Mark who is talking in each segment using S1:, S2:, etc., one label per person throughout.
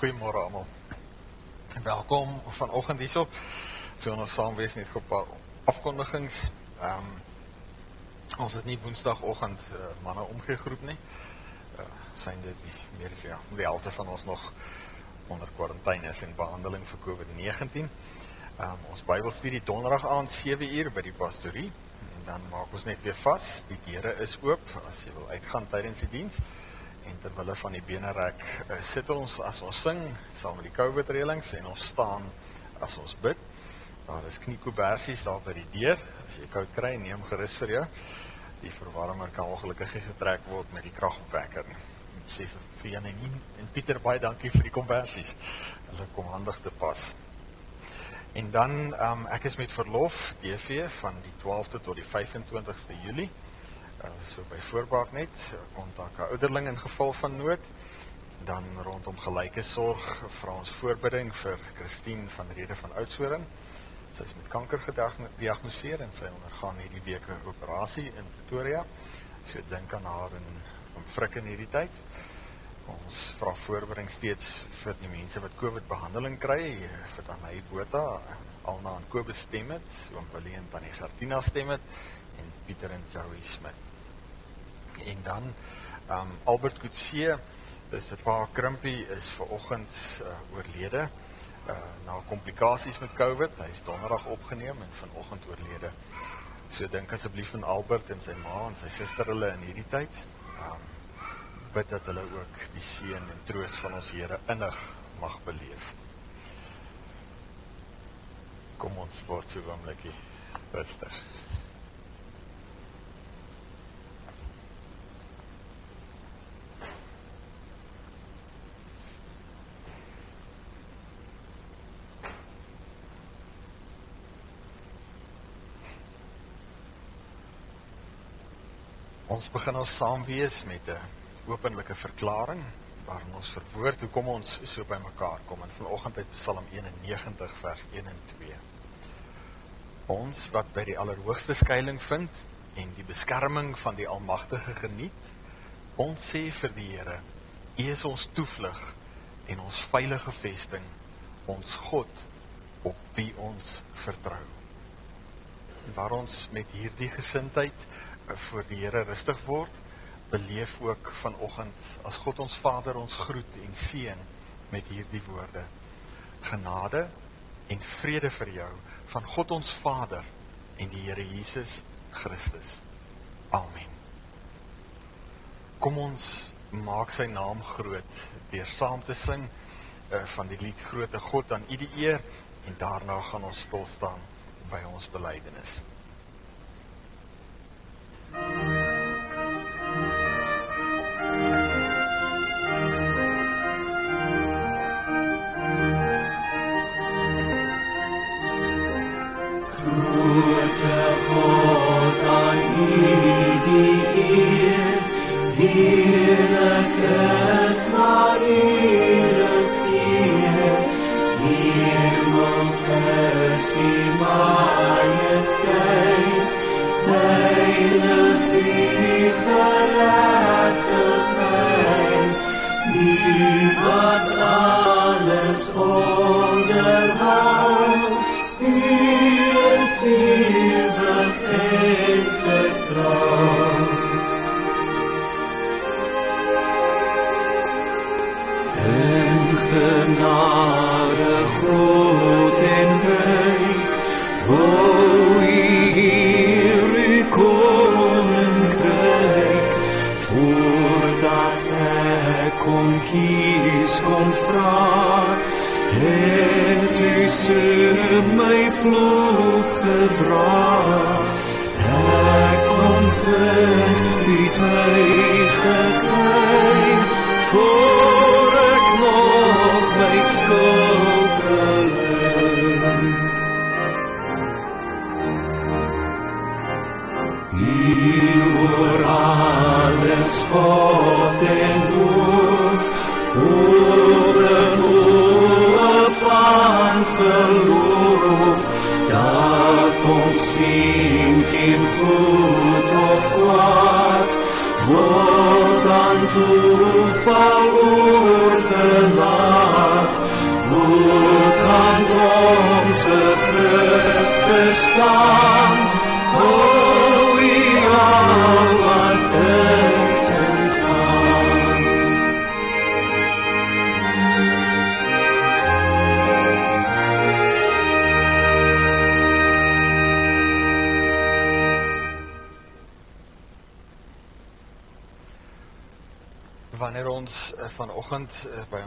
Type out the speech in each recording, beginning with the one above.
S1: Goeiemôre almal. Welkom vanoggend hierso. So ons saam wees net op afkondigings. Ehm um, ons het nie Woensdagoggend uh, manne omgegroep nie. Uh, Sien dit meer as ja, die helfte van ons nog onder kwarantyne is en behandeling vir COVID-19. Ehm um, ons Bybelstudie donderdag aand 7 uur by die pastorie en dan maak ons net weer vas. Die deure is oop as jy wil uitgaan tydens die diens en terwille van die benerek uh, sit ons as ons sing saam met die COVID reëlings en ons staan as ons bid. Daar is kniekoebersies daar by die deur. As jy koud kry, neem gerus vir jou. Die verwarmer kan ongelukkig getrek word met die kragopwekker sê vir Jan en, en Pieter baie dankie vir die konversies. Hulle kom handig te pas. En dan um, ek is met verlof DV van die 12de tot die 25ste Julie. Uh, so by voorbaak net kontak 'n ouderling in geval van nood. Dan rondom gelyke sorg vra ons voorbidding vir Christine van Rede van Oudtshoorn. Sy is met kanker gediagnoseer en sy ondergaan hierdie week 'n operasie in Pretoria. So dink aan haar in om frik in hierdie tyd. Ons vra voorbidding steeds vir die mense wat COVID behandeling kry vir dan hy Botha alna aan Kobus stem het oom Willie en tannie Gertina stem het en Pieter en Joey Smit en dan um Albert Kutse is 'n paar krimpie is ver oggend uh, oorlede uh na komplikasies met COVID. Hy's donderdag opgeneem en vanoggend oorlede. So dink asseblief aan Albert en sy ma en sy suster hulle in hierdie tyd. Um bid dat hulle ook die seën en troos van ons Here innig mag beleef. Kom ons word so oomblikie rustig. Ons begin ons saam wees met 'n openlike verklaring waarin ons verwoord hoekom ons so bymekaar kom en vanoggend uit Psalm 91 vers 1 en 2. Ons wat by die allerhoogste skuilings vind en die beskerming van die Almagtige geniet, ons sê vir die Here, U is ons toevlug en ons veilige vesting, ons God op wie ons vertrou. Waar ons met hierdie gesindheid voor die Here rustig word, beleef ook vanoggend as God ons Vader ons groet en seën met hierdie woorde. Genade en vrede vir jou van God ons Vader en die Here Jesus Christus. Amen. Kom ons maak sy naam groot deur saam te sing uh, van die lied Grote God aan U die eer en daarna gaan ons stil staan by ons belydenis.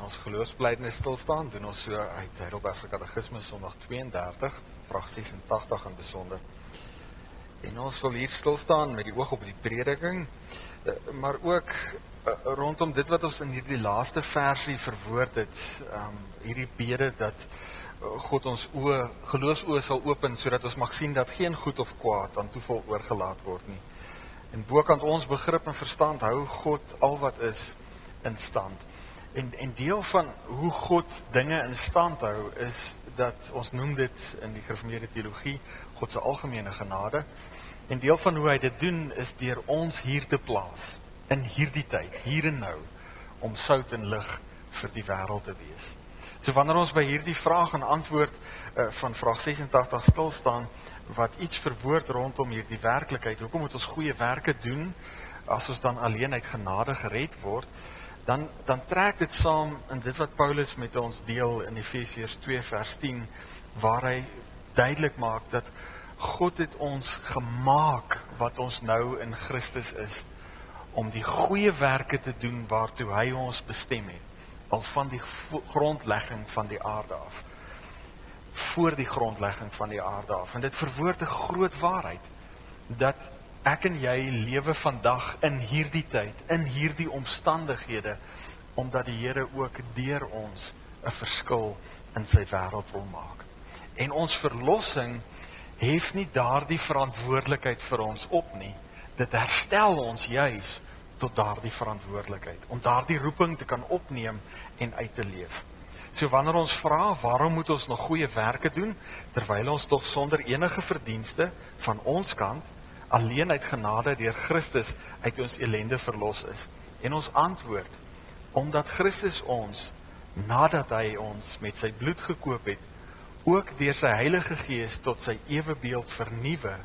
S1: By ons geloofsblydenis stil staan, doen ons so uit Heidelberg se Katekismus Sondag 32, vraag 86 in besonder. En ons wil hier stil staan met die oog op die prediking, uh, maar ook uh, rondom dit wat ons in hierdie laaste versie verwoord het, um, hierdie bede dat God ons oë geloofsoë sal open sodat ons mag sien dat geen goed of kwaad aan toeval oorgelaat word nie. En bokant ons begrip en verstand hou God al wat is in stand. En en deel van hoe God dinge in stand hou is dat ons noem dit in die gereformeerde teologie God se algemene genade. En deel van hoe hy dit doen is deur ons hier te plaas in hierdie tyd, hier en nou om sout en lig vir die wêreld te wees. So wanneer ons by hierdie vraag en antwoord uh, van vraag 86 stil staan wat iets verwoord rondom hierdie werklikheid, hoekom moet ons goeie werke doen as ons dan alleen uit genade gered word? Dan dan trek dit saam in dit wat Paulus met ons deel in Efesiërs 2 vers 10 waar hy duidelik maak dat God het ons gemaak wat ons nou in Christus is om die goeie werke te doen waartoe hy ons bestem het al van die grondlegging van die aarde af voor die grondlegging van die aarde af. En dit verwoord 'n groot waarheid dat ek en jy lewe vandag in hierdie tyd, in hierdie omstandighede omdat die Here ook deur ons 'n verskil in sy wêreld wil maak. En ons verlossing hef nie daardie verantwoordelikheid vir ons op nie. Dit herstel ons juis tot daardie verantwoordelikheid om daardie roeping te kan opneem en uit te leef. So wanneer ons vra waarom moet ons nog goeie werke doen terwyl ons tog sonder enige verdienste van ons kant alleen uit genade deur Christus uit ons elende verlos is. En ons antwoord omdat Christus ons nadat hy ons met sy bloed gekoop het, ook deur sy Heilige Gees tot sy ewe beeld vernuwe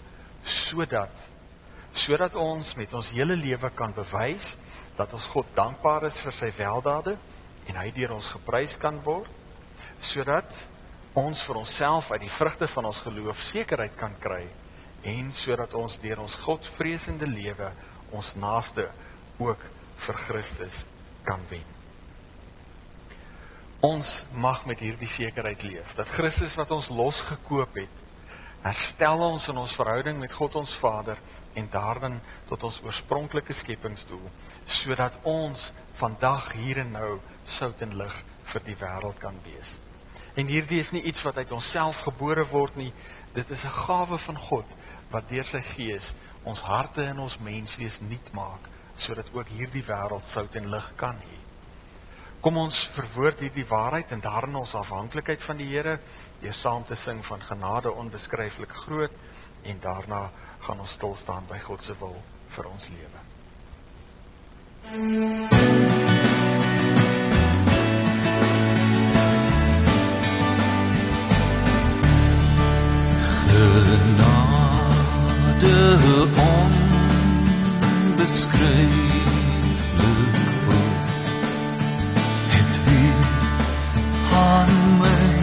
S1: sodat sodat ons met ons hele lewe kan bewys dat ons God dankbaar is vir sy weldade en hy deur ons geprys kan word sodat ons vir onsself uit die vrugte van ons geloof sekerheid kan kry en sodat ons deur ons Godvreesende lewe ons naaste ook vir Christus kan wen. Ons mag met hierdie sekerheid leef dat Christus wat ons losgekoop het, herstel ons in ons verhouding met God ons Vader en daarin tot ons oorspronklike skepingsdoel sodat ons vandag hier en nou sout en lig vir die wêreld kan wees. En hierdie is nie iets wat uit onsself gebore word nie, dit is 'n gawe van God wat deur sy gees ons harte en ons menswees nuut maak sodat ook hierdie wêreld sout en lig kan hê. Kom ons verwoord hierdie waarheid en daarin ons afhanklikheid van die Here deur saam te sing van genade onbeskryflik groot en daarna gaan ons stil staan by God se wil vir ons lewe. Genade Ewige onbeschrijfelijk woord. me.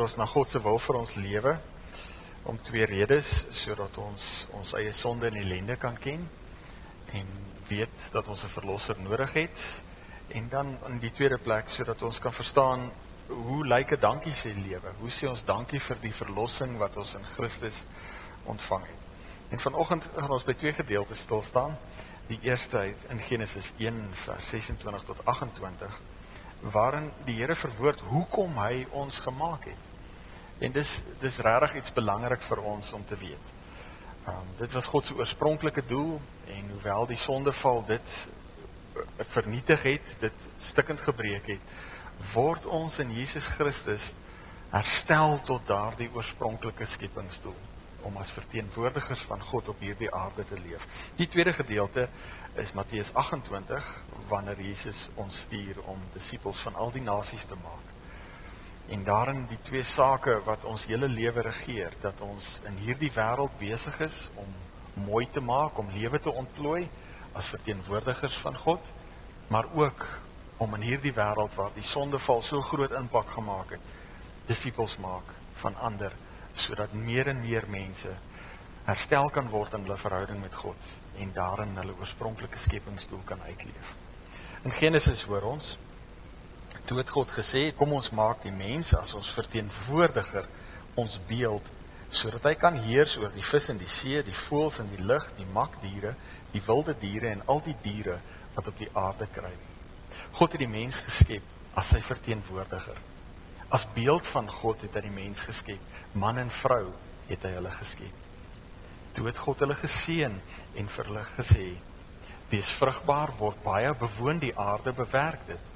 S1: Luister ons na God se wil vir ons lewe om twee redes sodat ons ons eie sonde en ellende kan ken en weet dat ons 'n verlosser nodig het en dan in die tweede plek sodat ons kan verstaan hoe lyk 'n dankie sê lewe? Hoe sê ons dankie vir die verlossing wat ons in Christus ontvang het? En vanoggend gaan ons by twee gedeeltes stil staan. Die eerste uit in Genesis 1 vers 26 tot 28 waarin die Here verwoord hoekom hy ons gemaak het. En dis dis regtig iets belangrik vir ons om te weet. Um, dit was God se oorspronklike doel en hoewel die sondeval dit uh, vernietig het, dit stikkend gebreek het, word ons in Jesus Christus herstel tot daardie oorspronklike skepingsdoel om as verteenwoordigers van God op hierdie aarde te leef. Die tweede gedeelte is Matteus 28 wanneer Jesus ons stuur om disippels van al die nasies te maak. En daarin die twee sake wat ons hele lewe regeer, dat ons in hierdie wêreld besig is om mooi te maak, om lewe te ontplooi as verteenwoordigers van God, maar ook om in hierdie wêreld waar die sondeval so groot impak gemaak het, disippels maak van ander sodat meer en meer mense herstel kan word in hulle verhouding met God en daarin hulle oorspronklike skepingsdoel kan uitleef. In Genesis hoor ons toe het God gesê kom ons maak die mens as ons verteenwoordiger ons beeld sodat hy kan heers oor die vis in die see, die voëls in die lug, die makdiere, die wilde diere en al die diere wat op die aarde kruip. God het die mens geskep as sy verteenwoordiger. As beeld van God het hy die mens geskep. Man en vrou het hy hulle geskep. Toe het God hulle geseën en vir hulle gesê: Wees vrugbaar, word baie, bewoon die aarde, bewerk dit.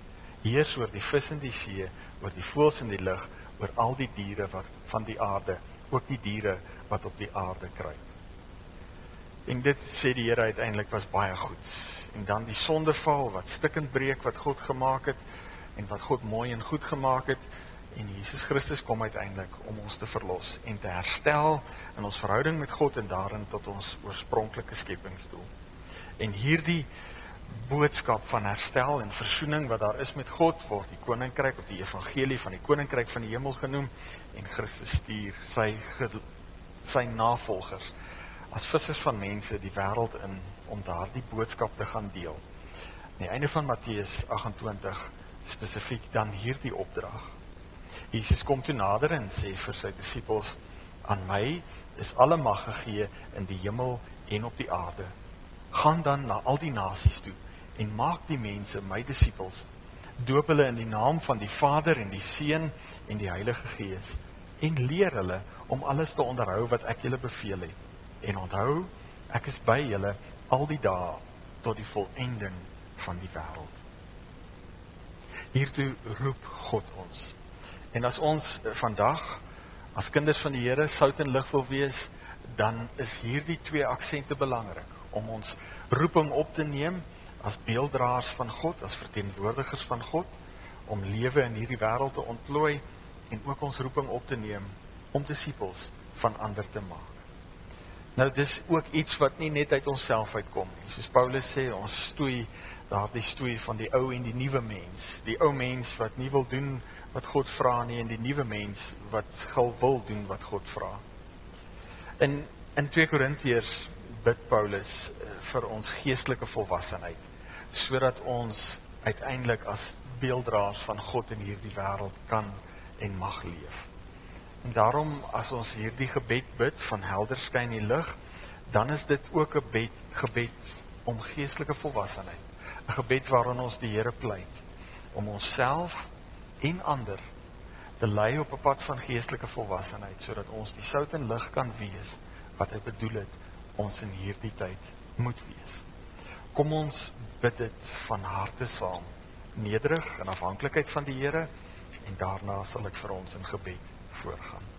S1: Heers oor die vis in die see, oor die voëls in die lug, oor al die diere wat van die aarde, ook die diere wat op die aarde kruip. En dit sê die Here uiteindelik was baie goed. En dan die sondeval wat stikkend breek wat God gemaak het en wat God mooi en goed gemaak het en Jesus Christus kom uiteindelik om ons te verlos en te herstel in ons verhouding met God en daarin tot ons oorspronklike skepingsdoel. En hierdie boodskap van herstel en versoening wat daar is met God word die koninkryk of die evangelie van die koninkryk van die hemel genoem en Christus stuur sy sy navolgers as vissers van mense die wêreld in om daardie boodskap te gaan deel. Aan die einde van Matteus 28 spesifiek dan hierdie opdrag. Jesus kom toe nader en sê vir sy disippels: "Aan my is alle mag gegee in die hemel en op die aarde. Gaan dan na al die nasies toe en maak die mense my disippels. Doop hulle in die naam van die Vader en die Seun en die Heilige Gees en leer hulle om alles te onderhou wat ek julle beveel het. En onthou, ek is by julle al die dae tot die volëinding van die wêreld." Hiertoe roep God ons. En as ons eh, vandag as kinders van die Here sout en lig wil wees, dan is hierdie twee aksente belangrik om ons roeping op te neem as beelddraers van God, as verteenwoordigers van God om lewe in hierdie wêreld te ontplooi en ook ons roeping op te neem om disippels van ander te maak. Nou dis ook iets wat nie net uit onsself uitkom nie. Soos Paulus sê, ons stoei daardie stoei van die ou en die nuwe mens. Die ou mens wat nie wil doen wat God vra nie en die nuwe mens wat gil wil doen wat God vra. In in 2 Korintiërs bid Paulus eh, vir ons geestelike volwassenheid sodat ons uiteindelik as beelddraers van God in hierdie wêreld kan en mag leef. En daarom as ons hierdie gebed bid van helder skyn die lig, dan is dit ook 'n gebed gebed om geestelike volwassenheid. 'n Gebed waarin ons die Here pleit om onsself en ander te lei op 'n pad van geestelike volwassenheid sodat ons die sout en lig kan wees wat hy bedoel het ons in hierdie tyd moet wees. Kom ons bid dit van harte saam, nederig en afhanklikheid van die Here en daarna sal ek vir ons in gebed voorgaan.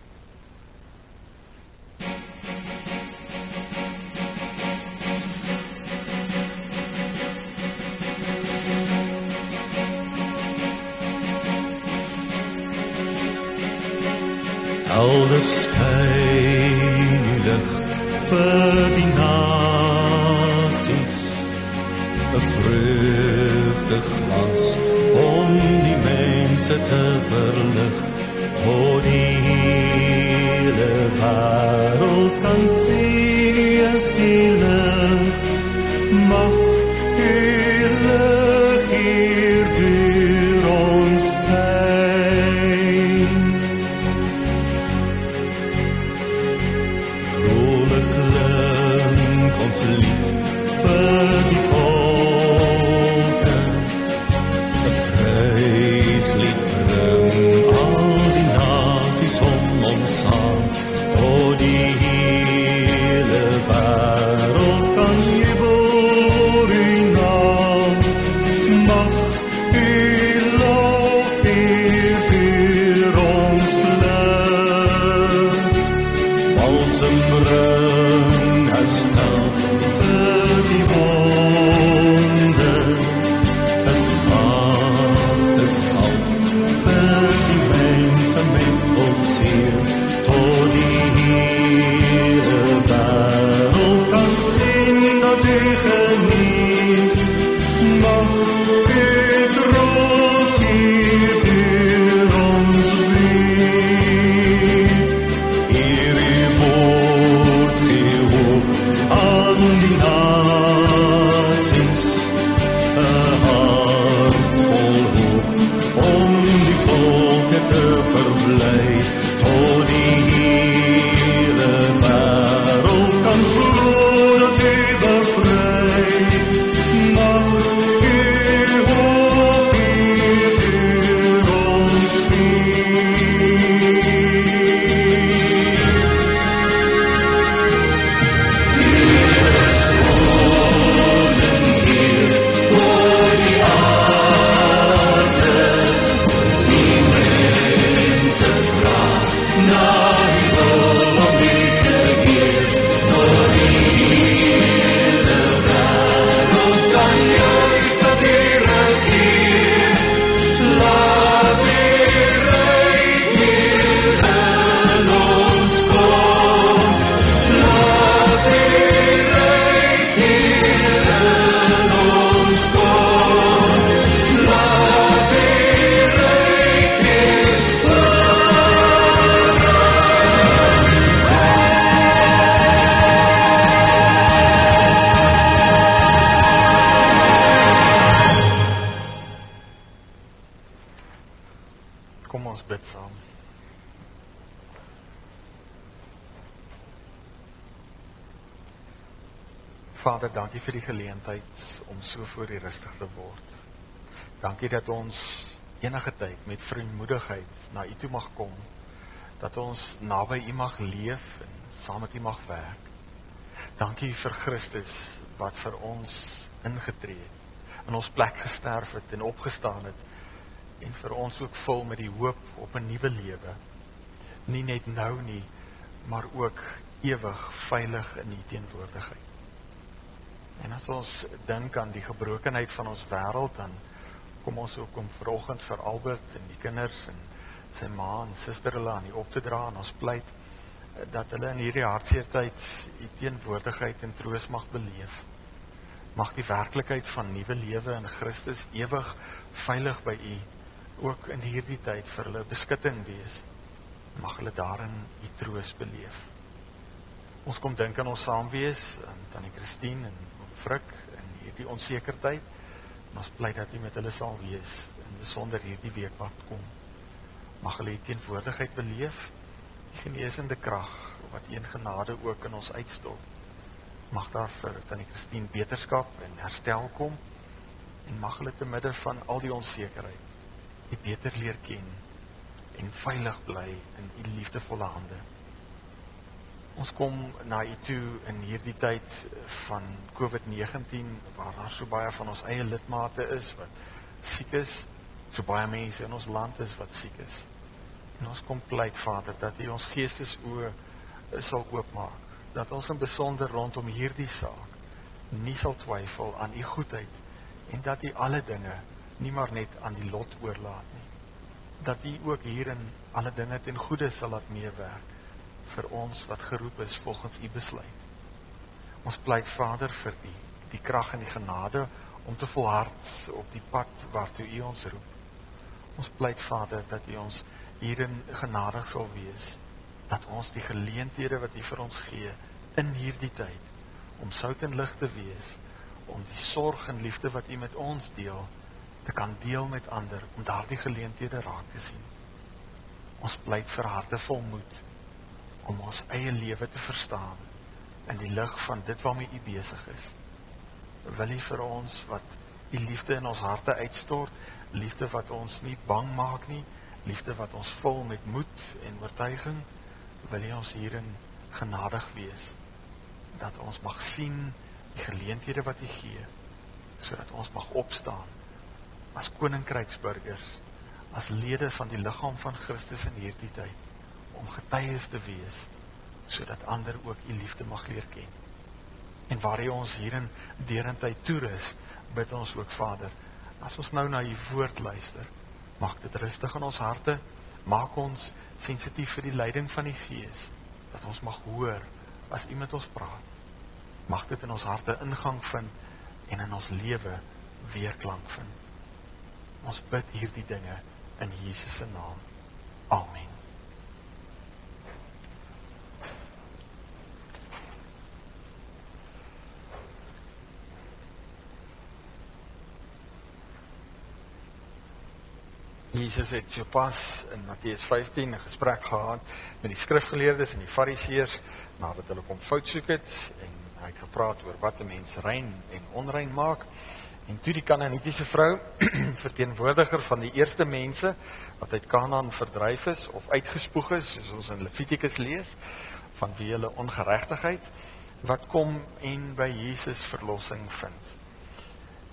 S2: Helder skyn die lig vir mense te
S1: Vader, dankie vir die geleentheid om so voor U rustig te word. Dankie dat ons enige tyd met vrymoedigheid na U toe mag kom. Dat ons naby U mag leef en saam met U mag werk. Dankie vir Christus wat vir ons ingetree het, in ons plek gesterf het en opgestaan het en vir ons ook vul met die hoop op 'n nuwe lewe. Nie net nou nie, maar ook ewig veilig in U teenwoordigheid. En as ons dink aan die gebrokenheid van ons wêreld dan kom ons ook om vanoggend vir Albert en die kinders en sy ma en suster hulle aan U op te dra en ons pleit dat hulle in hierdie hartseer tyd u teenwoordigheid en troos mag beleef. Mag die werklikheid van nuwe lewe in Christus ewig veilig by u ook in hierdie tyd vir hulle beskutting wees. Mag hulle daarin u troos beleef. Ons kom dink aan ons saamwees, aan tannie Christine en Frik in hierdie onseker tyd. Ons bly dat u met hulle sal wees in besonder hierdie week wat kom. Mag hulle u teenwoordigheid beleef, die genesende krag wat u in genade ook in ons uitstort. Mag daar vir tannie Christine beterskap en herstel kom en mag hulle te midde van al die onsekerheid U beter leer ken en veilig bly in U liefdevolle hande. Ons kom na U toe in hierdie tyd van COVID-19 waar daar so baie van ons eie lidmate is wat siek is, so baie mense in ons land is wat siek is. En ons kom pleit Vader dat U ons geestesoë sal oopmaak, dat ons in besonder rondom hierdie saak nie sal twyfel aan U goedheid en dat U alle dinge nie maar net aan die lot oorlaat nie. Dat U ook hierin alle dinge ten goeie sal laat meewerk vir ons wat geroep is volgens U besluit. Ons pleit Vader vir U die krag en die genade om te volhard op die pad waartoe U ons roep. Ons pleit Vader dat U ons hierin genadig sal wees dat ons die geleenthede wat U vir ons gee in hierdie tyd om sout en lig te wees om die sorg en liefde wat U met ons deel te kan deel met ander om daardie geleenthede raak te sien. Ons pleit vir harte vol moed om ons eie lewe te verstaan in die lig van dit waarmee U besig is. Wil U vir ons wat U liefde in ons harte uitstort, liefde wat ons nie bang maak nie, liefde wat ons vul met moed en oortuiging, wil U ons hierin genadig wees dat ons mag sien die geleenthede wat U gee sodat ons mag opstaan as koninkryksburgers, as lede van die liggaam van Christus in hierdie tyd om getuies te wees sodat ander ook u liefde mag leer ken. En waar hy ons hierin derentyd toerus, bid ons ook Vader, as ons nou na u woord luister, maak dit rustig in ons harte, maak ons sensitief vir die leiding van die Gees, dat ons mag hoor as u met ons praat. Mag dit in ons harte ingang vind en in ons lewe weerklank vind. Ons bid hierdie dinge in Jesus se naam. Amen. Jesus het sopas in Matteus 15 'n gesprek gehad met die skrifgeleerdes en die fariseërs nadat hulle kom fout soek het en hy het gepraat oor wat 'n mens rein en onrein maak. En toe die Kanaanitiese vrou, verteenwoordiger van die eerste mense wat uit Kanaan verdryf is of uitgespoeg is, soos ons in Levitikus lees, van wie hulle ongeregtigheid wat kom en by Jesus verlossing vind.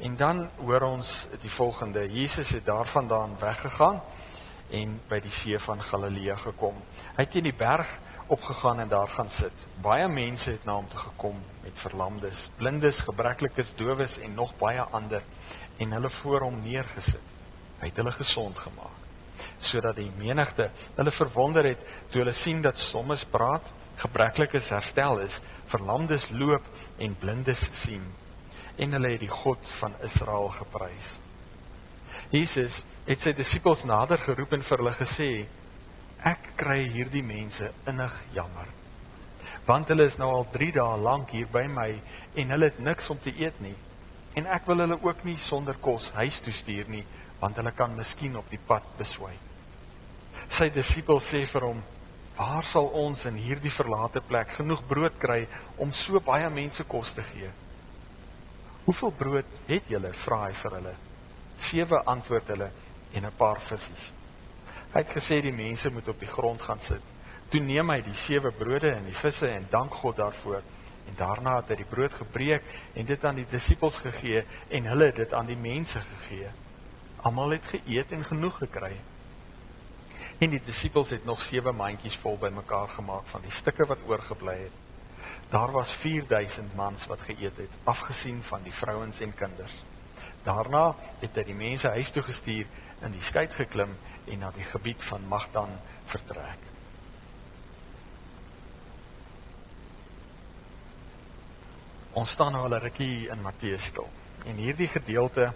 S1: En dan hoor ons die volgende: Jesus het daarvandaan weggegaan en by die see van Galilea gekom. Hy het in die berg opgegaan en daar gaan sit. Baie mense het na hom toe gekom met verlamdes, blindes, gebreklikes, dowes en nog baie ander en hulle voor hom neergesit. Hy het hulle gesond gemaak sodat die menigte hulle verwonder het toe hulle sien dat sommes praat, gebreklikes herstel is, verlamdes loop en blindes sien en hulle het die God van Israel geprys. Jesus het sy disippels nader geroep en vir hulle gesê: Ek kry hierdie mense innig jammer. Want hulle is nou al 3 dae lank hier by my en hulle het niks om te eet nie. En ek wil hulle ook nie sonder kos huis toe stuur nie, want hulle kan miskien op die pad beswy. Sy disippels sê vir hom: "Waar sal ons in hierdie verlate plek genoeg brood kry om so baie mense kos te gee?" "Hoeveel brood het julle?" vra hy vir hulle. "Sewe," antwoord hulle, "en 'n paar visse." Hy het gesê die mense moet op die grond gaan sit. Toe neem hy die sewe brode en die visse en dank God daarvoor. En daarna het hy die brood gebreek en dit aan die disippels gegee en hulle dit aan die mense gegee. Almal het geëet en genoeg gekry. En die disippels het nog sewe mandjies vol bymekaar gemaak van die stukke wat oorgebly het. Daar was 4000 mans wat geëet het, afgesien van die vrouens en kinders. Daarna het hy die mense huis toe gestuur, in die skei geklim en na die gebied van Magdan vertrek. Ons staan nou al 'n rukkie in Matteus stil. En hierdie gedeelte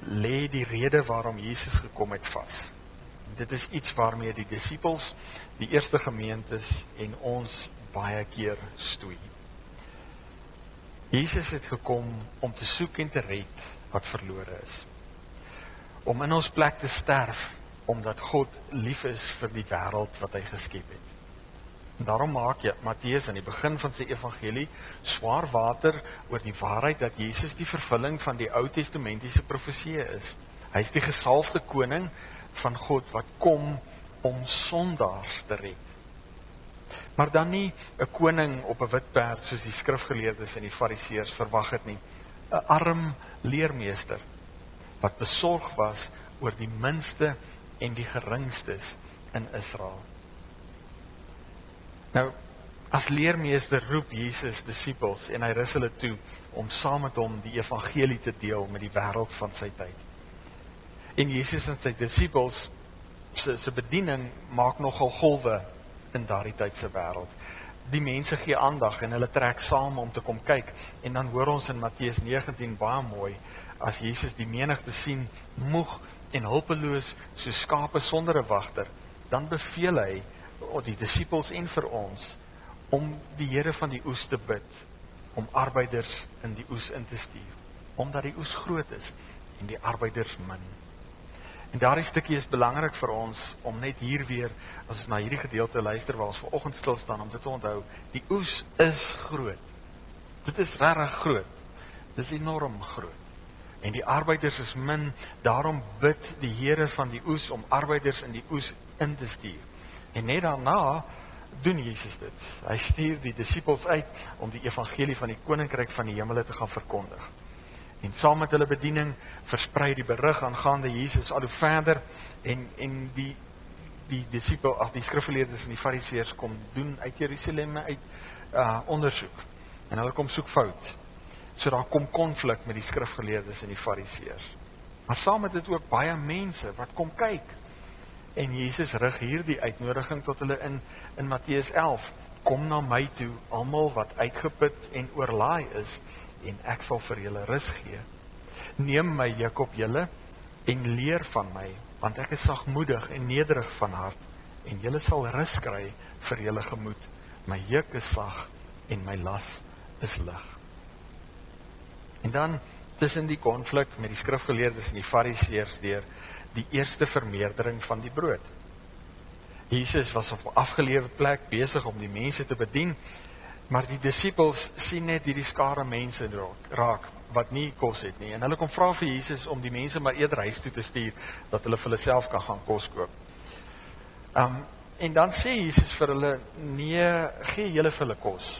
S1: lê die rede waarom Jesus gekom het vas. Dit is iets waarmee die disippels, die eerste gemeentes en ons baie keer stoei. Jesus het gekom om te soek en te red wat verlore is. Om in ons plek te sterf omdat God lief is vir die wêreld wat hy geskep het. En daarom maak jy Matteus aan die begin van sy evangelie swaar water oor die waarheid dat Jesus die vervulling van die Ou Testamentiese profeseë is. Hy is die gesalfde koning van God wat kom om sondaars te red. Maar dan nie 'n koning op 'n wit perd soos die skrifgeleerdes en die fariseërs verwag het nie. 'n Arm leermeester wat besorg was oor die minste en die geringstes in Israel. Nou as leermeester roep Jesus disippels en hy rus hulle toe om saam met hom die evangelie te deel met die wêreld van sy tyd. En Jesus en sy disippels se se bediening maak nogal golwe in daardie tyd se wêreld. Die mense gee aandag en hulle trek saam om te kom kyk en dan hoor ons in Matteus 19 baie mooi as Jesus die menigte sien moeg en hulpeloos so skape sonder 'n wagter, dan beveel hy aan die disippels en vir ons om die Here van die oes te bid om arbeiders in die oes in te stuur omdat die oes groot is en die arbeiders min. En daardie stukkie is belangrik vir ons om net hier weer as ons na hierdie gedeelte luister waar ons ver oggend stil staan om dit te onthou. Die oes is groot. Dit is regtig groot. Dit is enorm groot. En die arbeiders is min, daarom bid die Here van die oes om arbeiders in die oes in te stuur. En net daarna doen Jesus dit. Hy stuur die disippels uit om die evangelie van die koninkryk van die hemele te gaan verkondig. En saam met hulle bediening versprei die berig aangaande Jesus al hoe verder en en die die disipel ag die skrifgeleerdes en die fariseërs kom doen uit Jerusalem uit uh ondersoek. En hulle kom soek fout. So daar kom konflik met die skrifgeleerdes en die fariseërs. Maar saam met dit ook baie mense wat kom kyk. En Jesus rig hierdie uitnodiging tot hulle in in Matteus 11. Kom na my toe, almal wat uitgeput en oorlaai is en ek sal vir julle rus gee. Neem my juk op julle en leer van my, want ek is sagmoedig en nederig van hart en julle sal rus kry vir julle gemoed. My juk is sag en my las is lig. En dan tussen die konflik met die skrifgeleerdes en die fariseërs deur die eerste vermeerdering van die brood. Jesus was op 'n afgeleë plek besig om die mense te bedien Maar die disippels sien net hierdie skare mense raak wat nie kos het nie en hulle kom vra vir Jesus om die mense maar eerder huis toe te stuur dat hulle vir hulle self kan gaan kos koop. Um en dan sê Jesus vir hulle nee, gee julle vir hulle kos.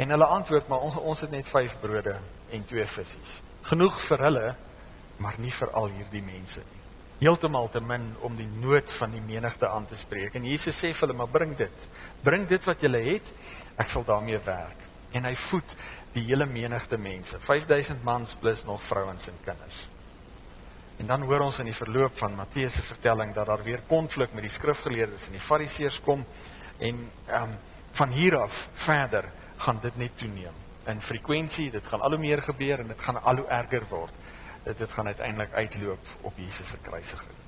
S1: En hulle antwoord maar ons, ons het net 5 brode en 2 visse. Genoeg vir hulle, maar nie vir al hierdie mense nie. Heeltemal te min om die nood van die menigte aan te spreek. En Jesus sê vir hulle maar bring dit. Bring dit wat julle het ek sal daarmee werk. En hy voed die hele menigte mense, 5000 mans plus nog vrouens en kinders. En dan hoor ons in die verloop van Matteus se vertelling dat daar weer konflik met die skrifgeleerdes en die fariseërs kom en ehm um, van hier af verder gaan dit net toeneem in frekwensie, dit gaan al hoe meer gebeur en dit gaan al hoe erger word. Dit dit gaan uiteindelik uitloop op Jesus se kruisiging.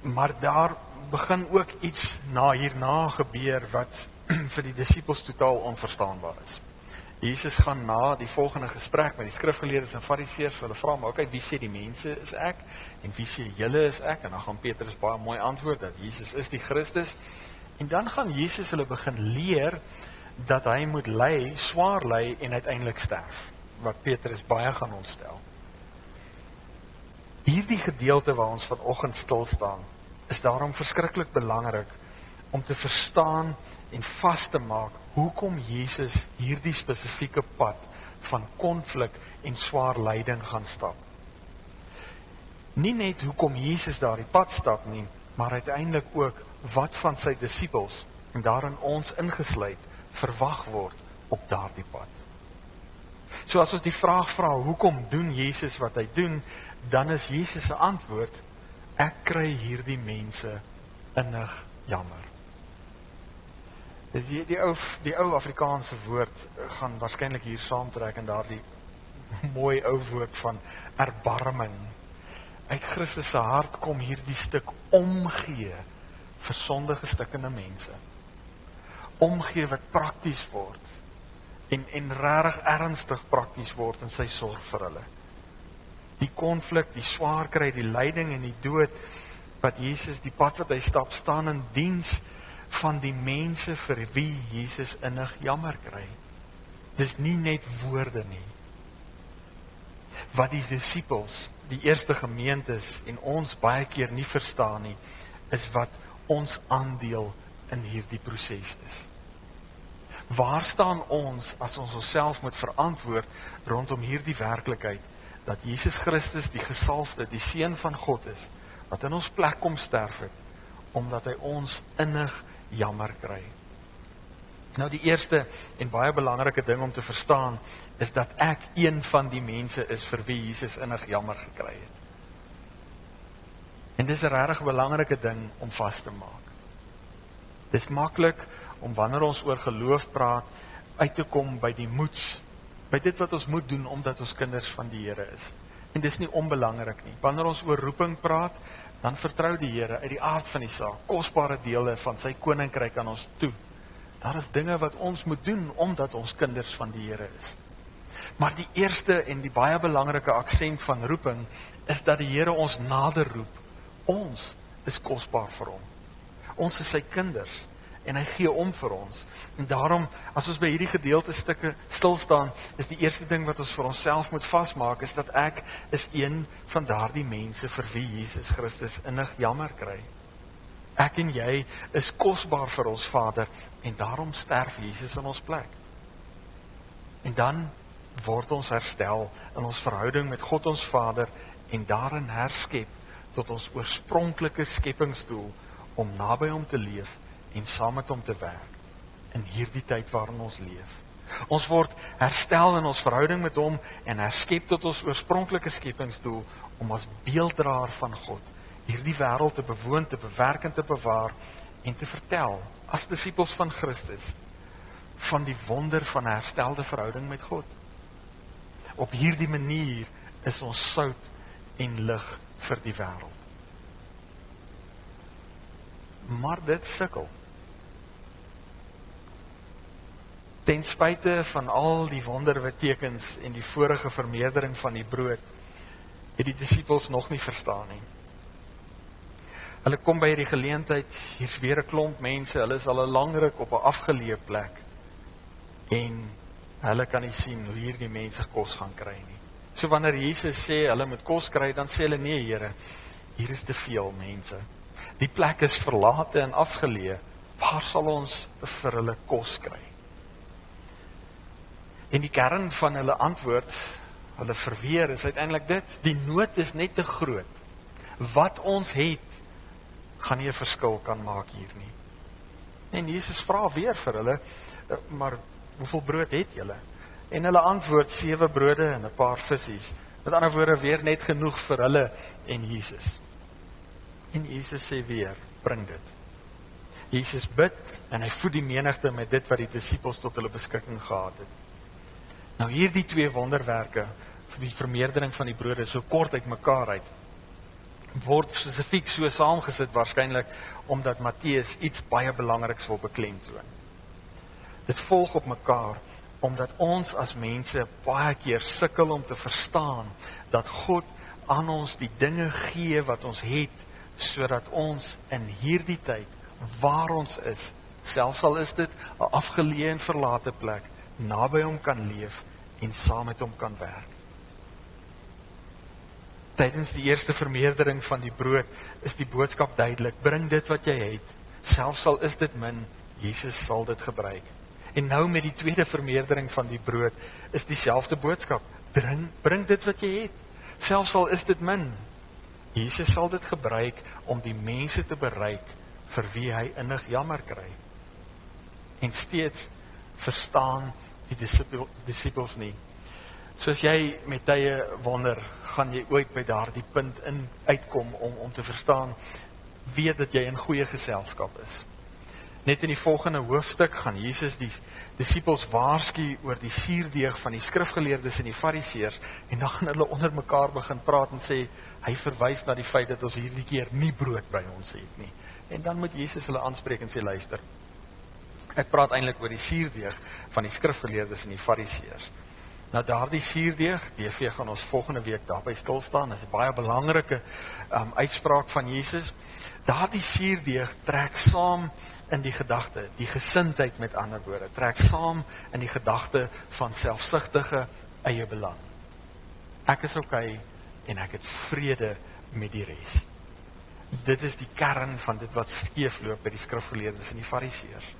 S1: Maar daar begin ook iets na hierna gebeur wat vir die disippels totaal onverstaanbaar is. Jesus gaan na die volgende gesprek met die skrifgeleerdes en fariseërs vir hulle vra maar okay wie sê die mense is ek en wie sê julle is ek en dan gaan Petrus baie mooi antwoord dat Jesus is die Christus en dan gaan Jesus hulle begin leer dat hy moet ly, swaar ly en uiteindelik sterf wat Petrus baie gaan ontstel. Hierdie gedeelte waar ons vanoggend stil staan is daarom verskriklik belangrik om te verstaan en vas te maak hoekom Jesus hierdie spesifieke pad van konflik en swaar lyding gaan stap. Nie net hoekom Jesus daardie pad stap nie, maar uiteindelik ook wat van sy disippels en daarin ons ingesluit verwag word op daardie pad. So as ons die vraag vra hoekom doen Jesus wat hy doen, dan is Jesus se antwoord ek kry hierdie mense innig jammer. Die die ou die ou Afrikaanse woord gaan waarskynlik hier saamtrek in daardie mooi ou woord van erbarming. Uit Christus se hart kom hierdie stuk omgee vir sondige stikkende mense. Omgee wat prakties word en en regtig ernstig prakties word in sy sorg vir hulle. Die konflik, die swaar kry, die lyding en die dood wat Jesus die pad wat hy stap staan in diens van die mense vir wie Jesus innig jammer kry. Dis nie net woorde nie. Wat die disippels, die eerste gemeentes en ons baie keer nie verstaan nie, is wat ons aandeel in hierdie proses is. Waar staan ons as ons onsself moet verantwoord rondom hierdie werklikheid dat Jesus Christus die gesalfde, die seun van God is wat in ons plek kom sterf het omdat hy ons innig jammer kry. Nou die eerste en baie belangrike ding om te verstaan is dat ek een van die mense is vir wie Jesus innig jammer gekry het. En dis 'n regtig belangrike ding om vas te maak. Dis maklik om wanneer ons oor geloof praat uit te kom by die moeds, by dit wat ons moet doen omdat ons kinders van die Here is. En dis nie onbelangrik nie. Wanneer ons oor roeping praat, dan vertrou die Here uit die aard van die saak kosbare dele van sy koninkryk aan ons toe. Daar is dinge wat ons moet doen omdat ons kinders van die Here is. Maar die eerste en die baie belangrike aksent van roeping is dat die Here ons nader roep. Ons is kosbaar vir hom. Ons is sy kinders en hy gee om vir ons. En daarom as ons by hierdie gedeelte stukke stil staan, is die eerste ding wat ons vir onsself moet vasmaak is dat ek is een van daardie mense vir wie Jesus Christus innig jammer kry. Ek en jy is kosbaar vir ons Vader en daarom sterf Jesus in ons plek. En dan word ons herstel in ons verhouding met God ons Vader en daarin herskep tot ons oorspronklike skepingsdoel om naby hom te leef en saam met hom te werk in hierdie tyd waarin ons leef. Ons word herstel in ons verhouding met hom en herskep tot ons oorspronklike skepingsdoel om as beelddraer van God hierdie wêreld te bewoon, te bewerk en te bewaar en te vertel as disippels van Christus van die wonder van 'n herstelde verhouding met God. Op hierdie manier is ons sout en lig vir die wêreld. Maar dit sukkel. Ten spyte van al die wondertekens en die vorige vermeerdering van die brood het die disippels nog nie verstaan nie. Hulle kom by hierdie geleentheid, hier's weer 'n klomp mense, hulle is al 'n lang ruk op 'n afgeleë plek en hulle kan nie sien hoe hierdie mense kos gaan kry nie. So wanneer Jesus sê hulle moet kos kry, dan sê hulle nee, Here, hier is te veel mense. Die plek is verlate en afgeleë. Waar sal ons vir hulle kos kry? En die kern van hulle antwoord, hulle verweer is uiteindelik dit: die nood is net te groot. Wat ons het, gaan nie 'n verskil kan maak hier nie. En Jesus vra weer vir hulle, eh, maar hoeveel brood het julle? En hulle antwoord: sewe brode en 'n paar visse. Met ander woorde, weer net genoeg vir hulle en Jesus. En Jesus sê weer: bring dit. Jesus bid en hy voed die menigte met dit wat die disippels tot hulle beskikking gehad het. Nou hierdie twee wonderwerke vir die vermeerdering van die brode so kort uitmekaar uit word spesifiek so saamgesit waarskynlik omdat Matteus iets baie belangriks wil beklemtoon. Dit volg op mekaar omdat ons as mense baie keer sukkel om te verstaan dat God aan ons die dinge gee wat ons het sodat ons in hierdie tyd waar ons is, selfs al is dit 'n afgeleë en verlate plek, naby hom kan leef en saam met hom kan werk. Tydens die eerste vermeerdering van die brood is die boodskap duidelik: bring dit wat jy het, selfs al is dit min, Jesus sal dit gebruik. En nou met die tweede vermeerdering van die brood is dieselfde boodskap: bring bring dit wat jy het, selfs al is dit min. Jesus sal dit gebruik om die mense te bereik vir wie hy innig jammer kry. En steeds verstaan die disippels nie. Soos jy met tye wonder, gaan jy ooit by daardie punt in uitkom om om te verstaan weet dat jy in goeie geselskap is. Net in die volgende hoofstuk gaan Jesus die disippels waarsku oor die suurdeeg van die skrifgeleerdes en die fariseërs en dan gaan hulle onder mekaar begin praat en sê hy verwys na die feit dat ons hierdie keer nie brood by ons het nie. En dan moet Jesus hulle aanspreek en sê luister. Ek praat eintlik oor die suurdeeg van die skrifgeleerdes en die fariseërs. Nou daardie suurdeeg, DV gaan ons volgende week daarby stil staan. Dit is 'n baie belangrike um, uitspraak van Jesus. Daardie suurdeeg trek saam in die gedagte, die gesindheid met ander woorde, trek saam in die gedagte van selfsugtige eie belang. Ek is oukei okay en ek het vrede met die res. Dit is die kern van dit wat skeefloop by die skrifgeleerdes en die fariseërs.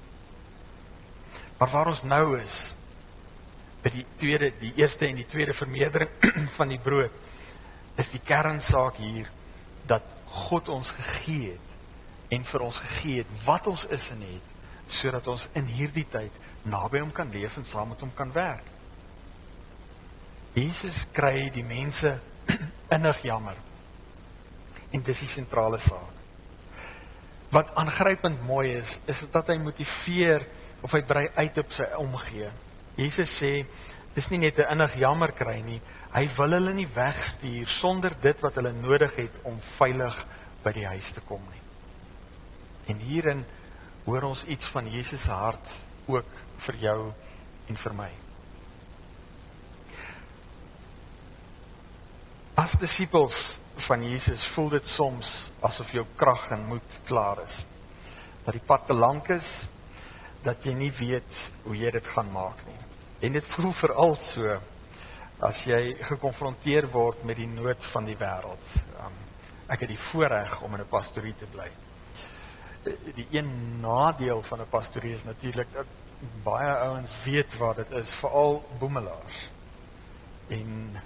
S1: Maar waar ons nou is by die tweede, die eerste en die tweede vermeerdering van die brood is die kernsaak hier dat God ons gegee het en vir ons gegee het wat ons is en het sodat ons in hierdie tyd naby hom kan leef en saam met hom kan werk. Jesus kry die mense innig jammer. En dis die sentrale saak. Wat aangrypend mooi is, is dat hy motiveer of hy brei uit op sy omgee. Jesus sê dis nie net 'n innig jammer kry nie, hy wil hulle nie wegstuur sonder dit wat hulle nodig het om veilig by die huis te kom nie. En hierin hoor ons iets van Jesus se hart ook vir jou en vir my. As disippels van Jesus voel dit soms asof jou krag en moed klaar is. Dat die pad te lank is, dat jy nie weet hoe jy dit gaan maak nie. En dit voel veral so as jy gekonfronteer word met die nood van die wêreld. Um, ek het die voorreg om in 'n pastorie te bly die een nadeel van 'n pastorie is natuurlik dat baie ouens weet wat dit is, veral boemelaars. En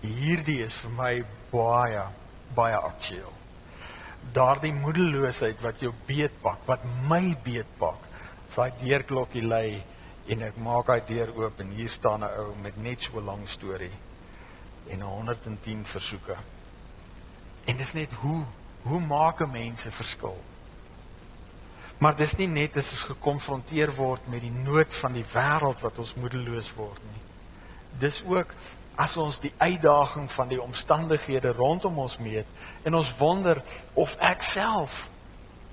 S1: hierdie is vir my baie baie aktueel. Daardie moedeloosheid wat jou beetpak, wat my beetpak. Daai deurklokkie lê en ek maak daai deur oop en hier staan 'n ou met net so 'n lang storie en 110 versoeke. En dis net hoe hoe maak 'n mens 'n verskil? Maar dis nie net as ons gekonfronteer word met die nood van die wêreld wat ons moedeloos word nie. Dis ook as ons die uitdaging van die omstandighede rondom ons meet en ons wonder of ek self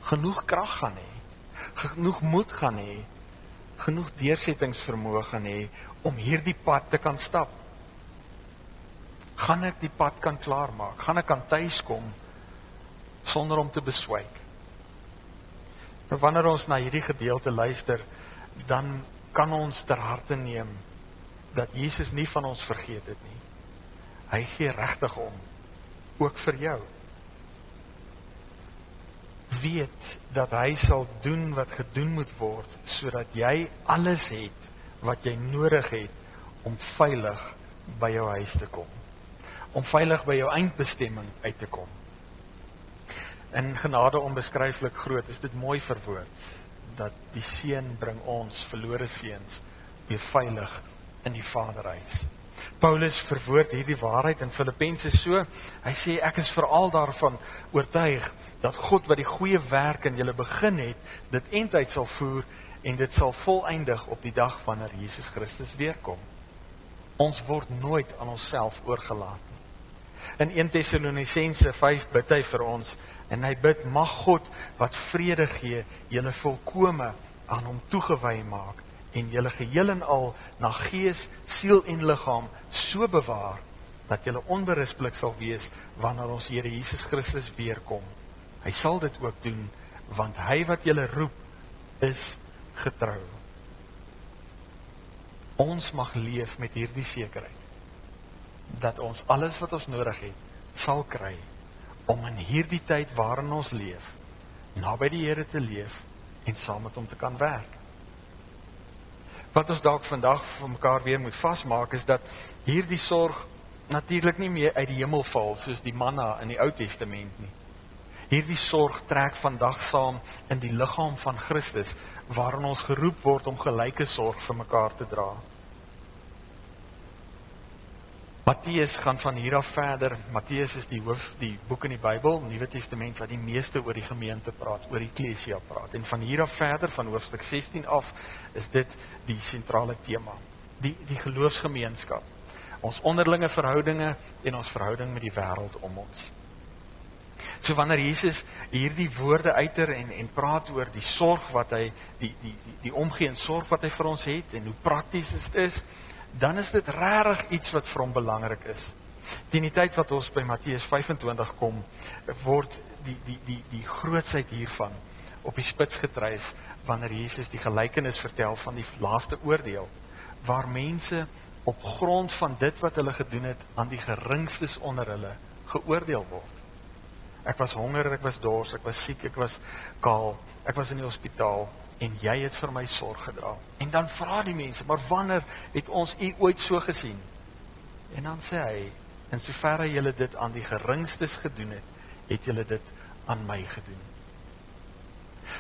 S1: genoeg krag gaan hê, genoeg moed gaan hê, genoeg deursettingsvermoë gaan hê om hierdie pad te kan stap. Gaan ek die pad kan klaarmaak? Gaan ek kan tuiskom sonder om te beswyk? Nou wanneer ons na hierdie gedeelte luister, dan kan ons ter harte neem dat Jesus nie van ons vergeet het nie. Hy gee regtig om ook vir jou. Weet dat hy sal doen wat gedoen moet word sodat jy alles het wat jy nodig het om veilig by jou huis te kom. Om veilig by jou eindbestemming uit te kom in genade onbeskryflik groot is dit mooi verwoord dat die seun bring ons verlore seuns weer veilig in die Vaderhuis. Paulus verwoord hierdie waarheid in Filippense so. Hy sê ek is veral daarvan oortuig dat God wat die goeie werk in julle begin het, dit eintlik sal voer en dit sal volëindig op die dag wanneer Jesus Christus weer kom. Ons word nooit aan onsself oorgelaat nie. In 1 Tessalonisense 5 bid hy vir ons en hy bid mag God wat vrede gee julle volkome aan hom toegewy maak en julle geheel en al na gees, siel en liggaam so bewaar dat julle onberispelik sal wees wanneer ons Here Jesus Christus weer kom. Hy sal dit ook doen want hy wat julle roep is getrou. Ons mag leef met hierdie sekerheid dat ons alles wat ons nodig het sal kry om in hierdie tyd waarin ons leef naby die Here te leef en saam met hom te kan werk. Wat ons dalk vandag vir mekaar weer moet vasmaak is dat hierdie sorg natuurlik nie meer uit die hemel val soos die manna in die Ou Testament nie. Hierdie sorg trek vandag saam in die liggaam van Christus waarin ons geroep word om gelyke sorg vir mekaar te dra. Matteus gaan van hier af verder. Matteus is die hoof die boek in die Bybel, Nuwe Testament wat die meeste oor die gemeente praat, oor die eklesia praat. En van hier af verder van hoofstuk 16 af is dit die sentrale tema. Die die geloofsgemeenskap. Ons onderlinge verhoudinge en ons verhouding met die wêreld om ons. So wanneer Jesus hierdie woorde uiter en en praat oor die sorg wat hy die die die, die omgee en sorg wat hy vir ons het en hoe prakties dit is, dan is dit regtig iets wat vir hom belangrik is. Teen die tyd wat ons by Matteus 25 kom, word die die die die grootsheid hiervan op die spits gedryf wanneer Jesus die gelykenis vertel van die laaste oordeel waar mense op grond van dit wat hulle gedoen het aan die geringstes onder hulle geoordeel word. Ek was honger, ek was dors, ek was siek, ek was kaal, ek was in die hospitaal, en jy het vir my sorg gedra. En dan vra die mense, maar wanneer het ons u ooit so gesien? En dan sê hy, in soverre julle dit aan die geringstes gedoen het, het julle dit aan my gedoen.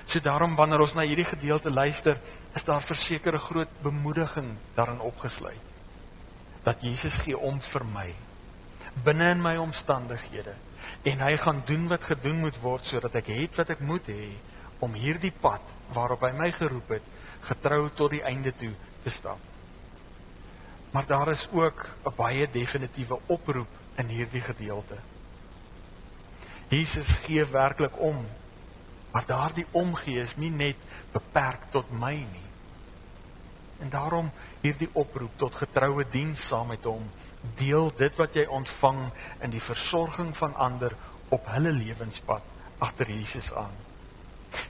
S1: So daarom wanneer ons na hierdie gedeelte luister, is daar versekerde groot bemoediging daarin opgesluit. Dat Jesus gee om vir my binne in my omstandighede en hy gaan doen wat gedoen moet word sodat ek het wat ek moet hê om hierdie pad waarop hy my geroep het, getrou tot die einde toe te stap. Maar daar is ook 'n baie definitiewe oproep in hierdie gedeelte. Jesus gee werklik om, maar daardie omgee is nie net beperk tot my nie. En daarom hierdie oproep tot getroue diens saam met hom, deel dit wat jy ontvang in die versorging van ander op hulle lewenspad agter Jesus aan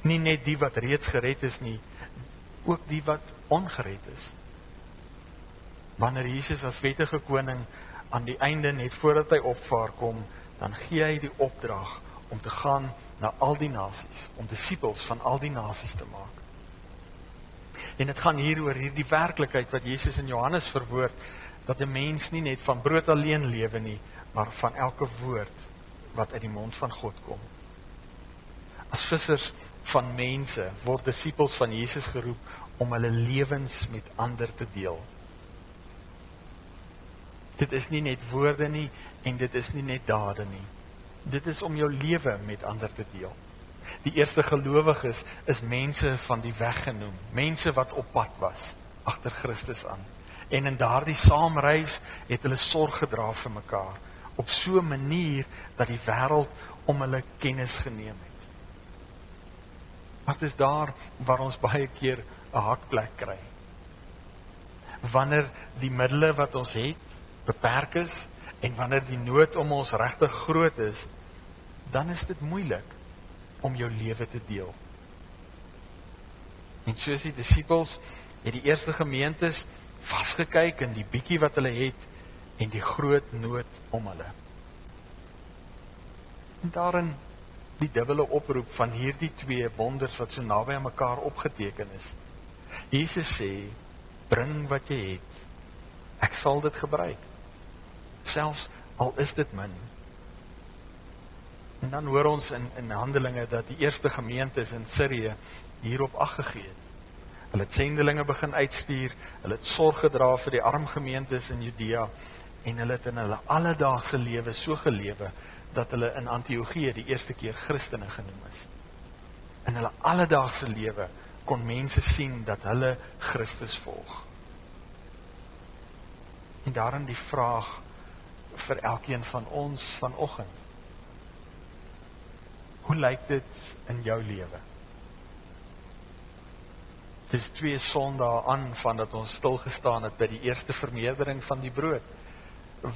S1: nie net die wat reeds gered is nie, ook die wat ongered is. Wanneer Jesus as wettige koning aan die einde net voordat hy opvaar kom, dan gee hy die opdrag om te gaan na al die nasies, om disippels van al die nasies te maak. En dit gaan hier oor hierdie werklikheid wat Jesus in Johannes verwoord dat 'n mens nie net van brood alleen lewe nie, maar van elke woord wat uit die mond van God kom. As vissers van mense word disippels van Jesus geroep om hulle lewens met ander te deel. Dit is nie net woorde nie en dit is nie net dade nie. Dit is om jou lewe met ander te deel. Die eerste gelowiges is mense van die weg genoem, mense wat op pad was agter Christus aan. En in daardie saamreis het hulle sorg gedra vir mekaar op so 'n manier dat die wêreld om hulle kennis geneem het. Dit is daar waar ons baie keer 'n hakplek kry. Wanneer die middele wat ons het beperk is en wanneer die nood om ons regtig groot is, dan is dit moeilik om jou lewe te deel. En soos die disippels het die eerste gemeentes vasgekyk in die bietjie wat hulle het en die groot nood om hulle. En daarin die dubbele oproep van hierdie twee wonders wat so naby aan mekaar opgeteken is. Jesus sê: "Bring wat jy het. Ek sal dit gebruik." Selfs al is dit min. En dan hoor ons in in Handelinge dat die eerste gemeentes in Sirië hierop ag gegee het. Hulle het sendelinge begin uitstuur, hulle het sorg gedra vir die arm gemeentes in Judea en hulle het in hulle alledaagse lewe so gelewe dat hulle in Antiochië die eerste keer Christene genoem is. In hulle alledaagse lewe kon mense sien dat hulle Christus volg. En daarin die vraag vir elkeen van ons vanoggend. Hoe lyk dit in jou lewe? Dis twee Sondae aan van dat ons stil gestaan het by die eerste vermeerdering van die brood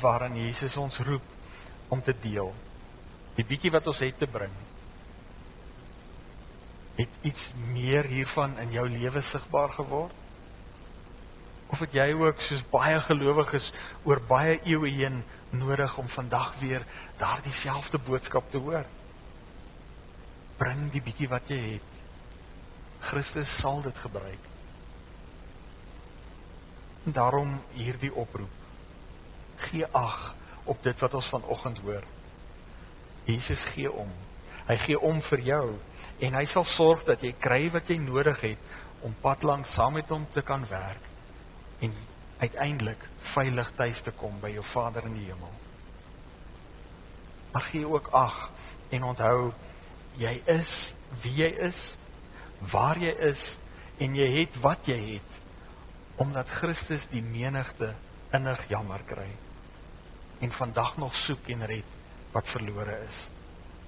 S1: waarin Jesus ons roep om te deel. Die bietjie wat ons het te bring. Het iets meer hiervan in jou lewe sigbaar geword? Of het jy ook soos baie gelowiges oor baie eeue heen nodig om vandag weer daardie selfde boodskap te hoor? Bring die bietjie wat jy het Christus sal dit gebruik en daarom hierdie oproep gee ag op dit wat ons vanoggend hoor Jesus gee om. Hy gee om vir jou en hy sal sorg dat jy kry wat jy nodig het om pad lank saam met hom te kan werk en uiteindelik veilig tuis te kom by jou Vader in die hemel. Maar gee ook ag en onthou jy is wie jy is, waar jy is en jy het wat jy het omdat Christus die menigte innig jammer kry en vandag nog soek en red wat verlore is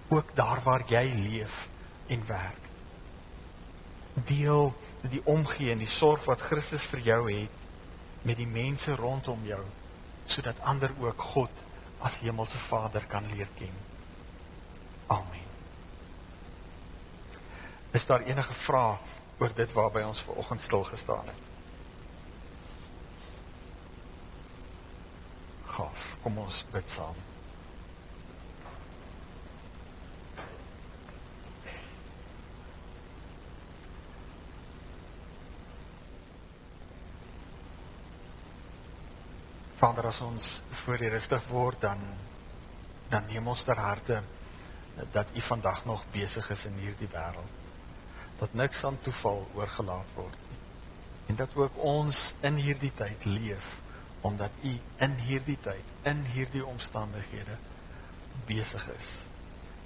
S1: ook daar waar jy leef en werk deel die omgee en die sorg wat Christus vir jou het met die mense rondom jou sodat ander ook God as hemelse Vader kan leer ken. Amen. Is daar enige vrae oor dit waarby ons ver oggend stil gestaan het? Gaaf. Kom ons bid saam. Vader, as ons voor U rustig word, dan dan neem ons ter harte dat U vandag nog besig is in hierdie wêreld. Dat niks aan toeval oorgelaat word nie. En dat ook ons in hierdie tyd leef omdat U in hierdie tyd, in hierdie omstandighede besig is.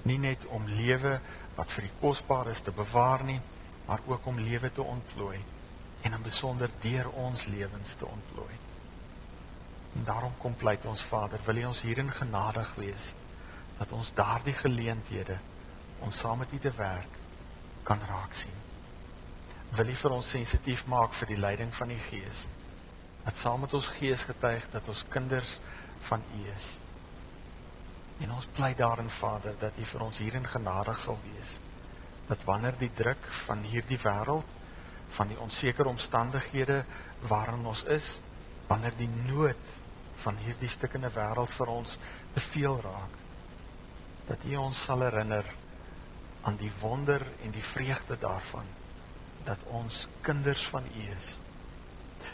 S1: Nie net om lewe wat vir die kosbaar is te bewaar nie, maar ook om lewe te ontplooi en in besonder deur ons lewens te ontplooi. En daarom kom pleit ons Vader, wil U ons hierin genadig wees dat ons daardie geleenthede om saam met U te werk kan raak sien. Wil U vir ons sensitief maak vir die leiding van die Gees. Dat saam met ons Gees getuig dat ons kinders van U is. En ons pleit daarin Vader dat U vir ons hierin genadig sal wees. Dat wanneer die druk van hierdie wêreld, van die onseker omstandighede waarin ons is, wanneer die nood van hierdie stukkende wêreld vir ons te veel raak. Dat U ons sal herinner aan die wonder en die vreugde daarvan dat ons kinders van U is.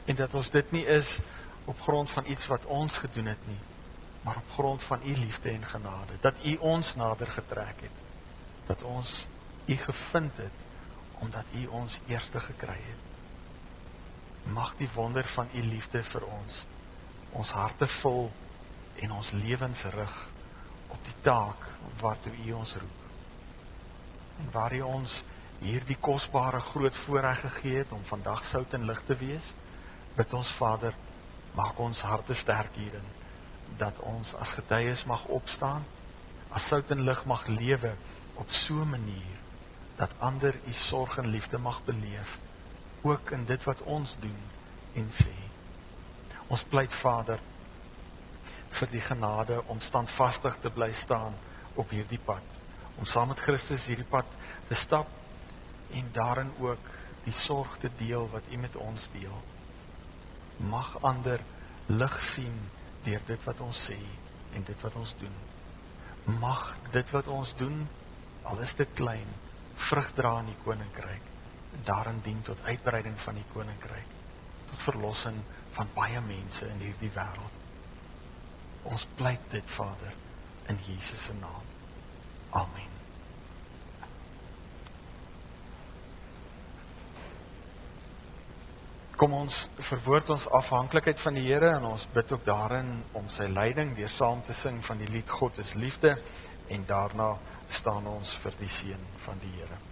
S1: En dat ons dit nie is op grond van iets wat ons gedoen het nie, maar op grond van U liefde en genade, dat U ons nader getrek het, dat ons U gevind het omdat U ons eerste gekry het. Mag die wonder van U liefde vir ons ons harte vul en ons lewens rig op die taak waartoe U ons roep. En waar U ons hierdie kosbare groot voorreg gegee het om vandag sout en lig te wees, bid ons Vader, maak ons harte sterk hierin dat ons as getuies mag opstaan, as sout en lig mag lewe op so 'n manier dat ander U sorg en liefde mag beleef ook in dit wat ons doen en sê. Ons pleit Vader vir die genade om standvastig te bly staan op hierdie pad. Om saam met Christus hierdie pad te stap en daarin ook die sorg te deel wat U met ons deel. Mag ander lig sien deur dit wat ons sê en dit wat ons doen. Mag dit wat ons doen, al is dit klein, vrug dra in die koninkryk en daarin dien tot uitbreiding van die koninkryk, tot verlossing van baie mense in hierdie wêreld. Ons pleit dit Vader in Jesus se naam. Amen. Kom ons verwoord ons afhanklikheid van die Here en ons bid ook daarin om sy leiding deur saam te sing van die lied God is liefde en daarna staan ons vir die seën van die Here.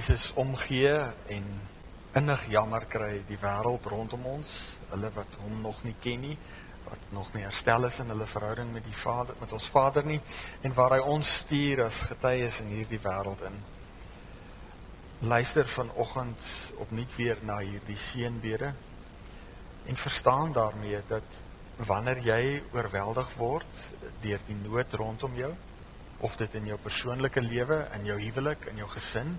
S1: Jesus omgee en innig jammer kry die wêreld rondom ons, hulle wat hom nog nie ken nie, wat nog nie herstel is in hulle verhouding met die Vader, met ons Vader nie, en waar hy ons stuur as getuies in hierdie wêreld in. Luister vanoggend opnuut weer na hierdie seënbede en verstaan daarmee dat wanneer jy oorweldig word deur die nood rondom jou of dit in jou persoonlike lewe, in jou huwelik, in jou gesin,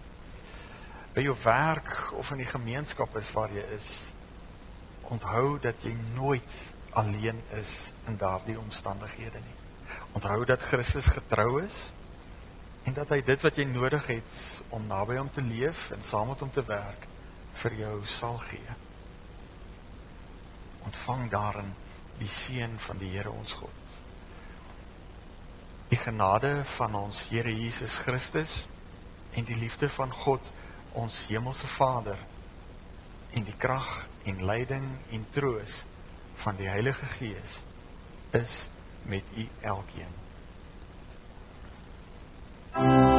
S1: by jou werk of in die gemeenskap is waar jy is, onthou dat jy nooit alleen is in daardie omstandighede nie. Onthou dat Christus getrou is en dat hy dit wat jy nodig het om naby hom te leef en saam met hom te werk vir jou sal gee ontvang daarin die seën van die Here ons God. Die genade van ons Here Jesus Christus en die liefde van God ons hemelse Vader en die krag en leiding en troos van die Heilige Gees is met u elkeen. Thank you.